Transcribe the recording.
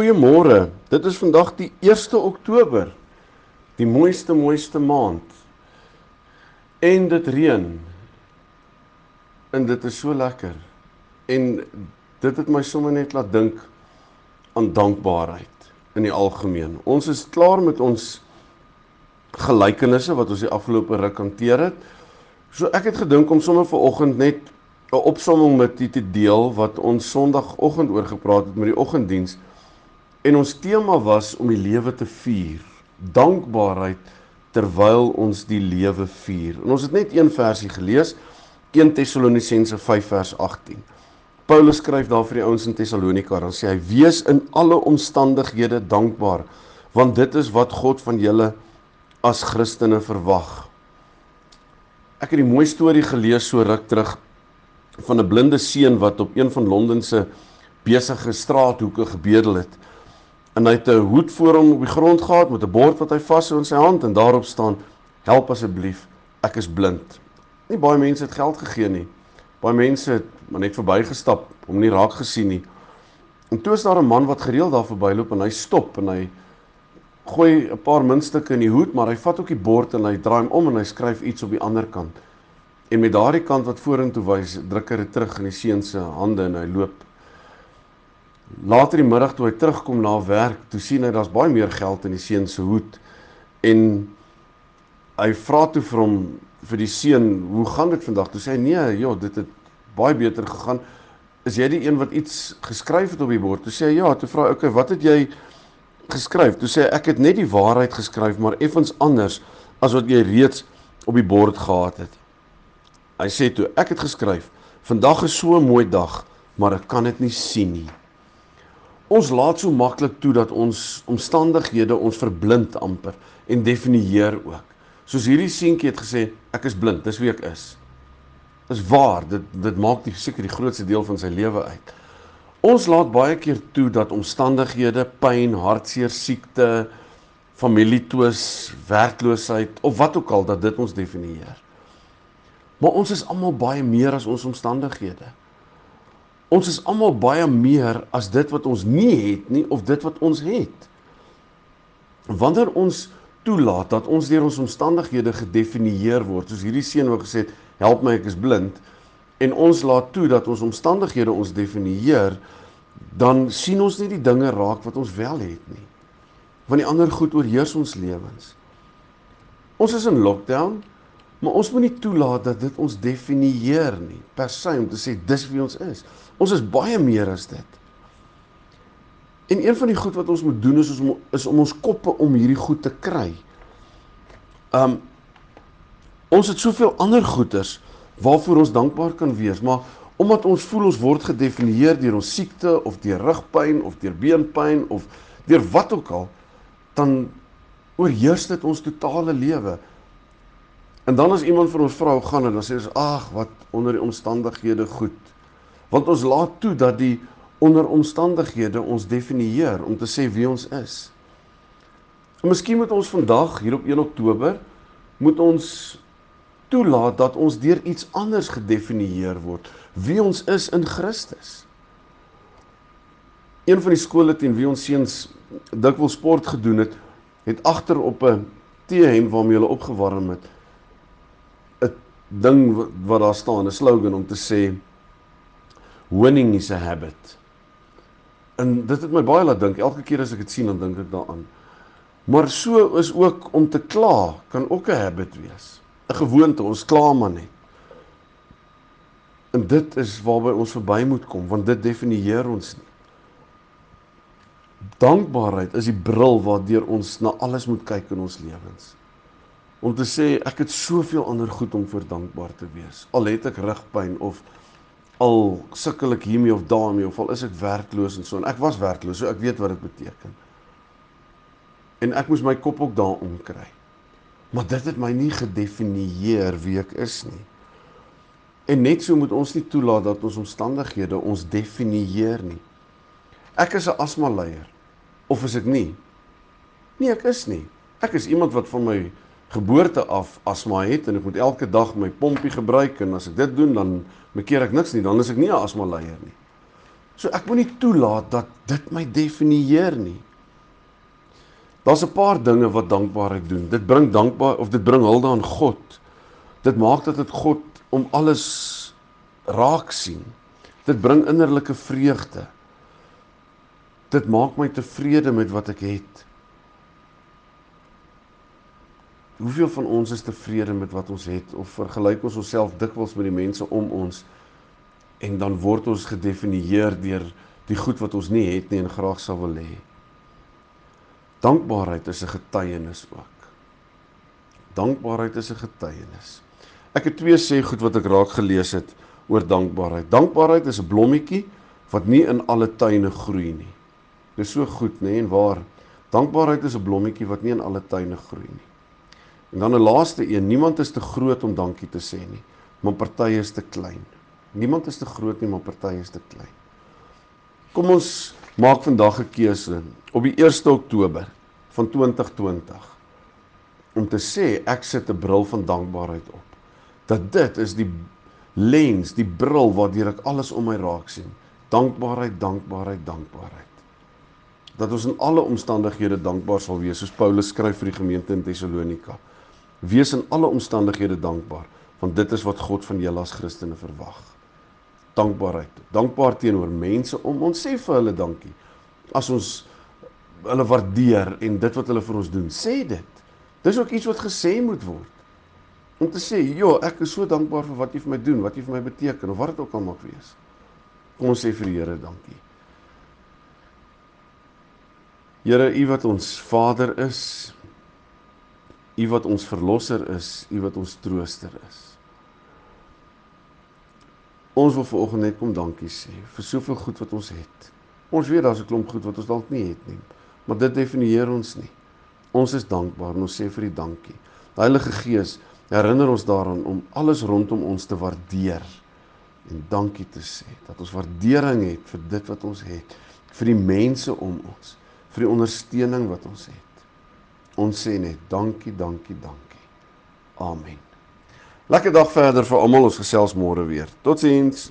Goeiemôre. Dit is vandag die 1 Oktober. Die mooiste mooiste maand. En dit reën. En dit is so lekker. En dit het my sommer net laat dink aan dankbaarheid in die algemeen. Ons is klaar met ons gelykenisse wat ons die afgelope ruk hanteer het. So ek het gedink om sommer vanoggend net 'n opsomming met u te deel wat ons Sondagoggend oor gepraat het met die oggenddiens. En ons tema was om die lewe te vier. Dankbaarheid terwyl ons die lewe vier. En ons het net een versie gelees, 1 Tessalonisense 5 vers 18. Paulus skryf daar vir die ouens in Tessalonika, dan sê hy: "Wees in alle omstandighede dankbaar, want dit is wat God van julle as Christene verwag." Ek het 'n mooi storie gelees so ruk terug van 'n blinde seun wat op een van Londen se besige straathoeke gebedel het en hy het 'n hoed voor hom op die grond gehad met 'n bord wat hy vashou in sy hand en daarop staan help asseblief ek is blind. Nie baie mense het geld gegee nie. Baie mense het maar net verbygestap om nie raak gesien nie. En toe is daar 'n man wat gereeld daar verbyloop en hy stop en hy gooi 'n paar muntstukke in die hoed, maar hy vat ook die bord en hy draai hom om en hy skryf iets op die ander kant. En met daardie kant wat vorentoe wys, druk hy dit terug in die seun se hande en hy loop Later die middag toe hy terugkom na werk, toe sien hy daar's baie meer geld in die seun se hoed en hy vra toe vir hom vir die seun, "Hoe gaan dit vandag?" Toe sê hy, "Nee, ja, dit het baie beter gegaan. Is jy die een wat iets geskryf het op die bord?" Toe sê hy, "Ja." Toe vra hy, "Oké, okay, wat het jy geskryf?" Toe sê hy, "Ek het net die waarheid geskryf, maar effens anders as wat jy reeds op die bord gehad het." Hy sê toe, "Ek het geskryf, vandag is so 'n mooi dag, maar ek kan dit nie sien nie." Ons laat so maklik toe dat ons omstandighede ons verblind amper en definieer ook. Soos hierdie seentjie het gesê, ek is blind, dis wie ek is. Dis waar, dit dit maak die seker die grootste deel van sy lewe uit. Ons laat baie keer toe dat omstandighede, pyn, hartseer, siekte, familietwis, werkloosheid of wat ook al dat dit ons definieer. Maar ons is almal baie meer as ons omstandighede. Ons is almal baie meer as dit wat ons nie het nie of dit wat ons het. Wanneer ons toelaat dat ons deur ons omstandighede gedefinieer word, soos hierdie seun wat gesê het, "Help my, ek is blind," en ons laat toe dat ons omstandighede ons definieer, dan sien ons nie die dinge raak wat ons wel het nie. Want die ander goed oorheers ons lewens. Ons is in lockdown, maar ons moet nie toelaat dat dit ons definieer nie, per se om te sê dis wie ons is. Ons is baie meer as dit. En een van die goed wat ons moet doen is om is om ons koppe om hierdie goed te kry. Um ons het soveel ander goeders waarvoor ons dankbaar kan wees, maar omdat ons voel ons word gedefinieer deur ons siekte of deur rugpyn of deur beenpyn of deur wat ook al, dan oorheers dit ons totale lewe. En dan as iemand vir ons vra hoe gaan dit, dan sê ons ag, wat onder die omstandighede goed want ons laat toe dat die onder omstandighede ons definieer om te sê wie ons is. En miskien moet ons vandag hier op 1 Oktober moet ons toelaat dat ons deur iets anders gedefinieer word wie ons is in Christus. Een van die skole teen wie ons seuns dikwels sport gedoen het, het agter op 'n T-hemp waarmee hulle opgewarm het ding wat daar staan, 'n slogan om te sê winning is a habit. En dit het my baie laat dink. Elke keer as ek dit sien, dan dink ek daaraan. Maar so is ook om te kla kan ook 'n habit wees. 'n Gewoonte, ons kla maar net. En dit is waarby ons verby moet kom, want dit definieer ons nie. Dankbaarheid is die bril waardeur ons na alles moet kyk in ons lewens. Om te sê ek het soveel ander goed om vir dankbaar te wees. Al het ek rugpyn of al sukkel ek hiermee of daarmee of al is ek werkloos en so en ek was werkloos, so ek weet wat dit beteken. En ek moes my kop ook daaroor kry. Maar dit het my nie gedefinieer wie ek is nie. En net so moet ons nie toelaat dat ons omstandighede ons definieer nie. Ek is 'n asma leier of is ek nie? Nee, ek is nie. Ek is iemand wat van my geboorte af asma het en ek moet elke dag my pompie gebruik en as ek dit doen dan mekeer ek niks nie, dan is ek nie 'n asma leier nie. So ek moet nie toelaat dat dit my definieer nie. Daar's 'n paar dinge wat dankbaarheid doen. Dit bring dankbaar of dit bring hulde aan God. Dit maak dat dit God om alles raak sien. Dit bring innerlike vreugde. Dit maak my tevrede met wat ek het. Hoeveel van ons is tevrede met wat ons het of vergelyk ons onsself dikwels met die mense om ons en dan word ons gedefinieer deur die goed wat ons nie het nie en graag sou wil hê. Dankbaarheid is 'n getuienis ook. Dankbaarheid is 'n getuienis. Ek het twee sê goed wat ek raak gelees het oor dankbaarheid. Dankbaarheid is 'n blommetjie wat nie in alle tuine groei nie. Dis so goed, nê, en waar. Dankbaarheid is 'n blommetjie wat nie in alle tuine groei nie. En dan 'n laaste een, niemand is te groot om dankie te sê nie, maar party is te klein. Niemand is te groot nie, maar party is te klein. Kom ons maak vandag 'n keuse op die 1 Oktober van 2020 om te sê ek sit 'n bril van dankbaarheid op. Dat dit is die lens, die bril waardeur ek alles om my raak sien. Dankbaarheid, dankbaarheid, dankbaarheid. Dat ons in alle omstandighede dankbaar sal wees, soos Paulus skryf vir die gemeente in Tessalonika. Wees in alle omstandighede dankbaar, want dit is wat God van julle as Christene verwag. Dankbaarheid. Dankbaar teenoor mense om ons sê vir hulle dankie. As ons hulle waardeer en dit wat hulle vir ons doen, sê dit. Dis ook iets wat gesê moet word. Om te sê, "Jo, ek is so dankbaar vir wat jy vir my doen, wat jy vir my beteken of wat dit ook al mag wees." Kom ons sê vir die Here dankie. Here, U wat ons Vader is, U wat ons verlosser is, U wat ons trooster is. Ons wil vanoggend net kom dankie sê vir soveel goed wat ons het. Ons weet daar's 'n klomp goed wat ons dalk nie het nie, maar dit definieer ons nie. Ons is dankbaar en ons sê vir U dankie. Die Heilige Gees herinner ons daaraan om alles rondom ons te waardeer en dankie te sê dat ons waardering het vir dit wat ons het, vir die mense om ons, vir die ondersteuning wat ons het. Ons sê net dankie, dankie, dankie. Amen. Lekker dag verder vir almal. Ons gesels môre weer. Totsiens.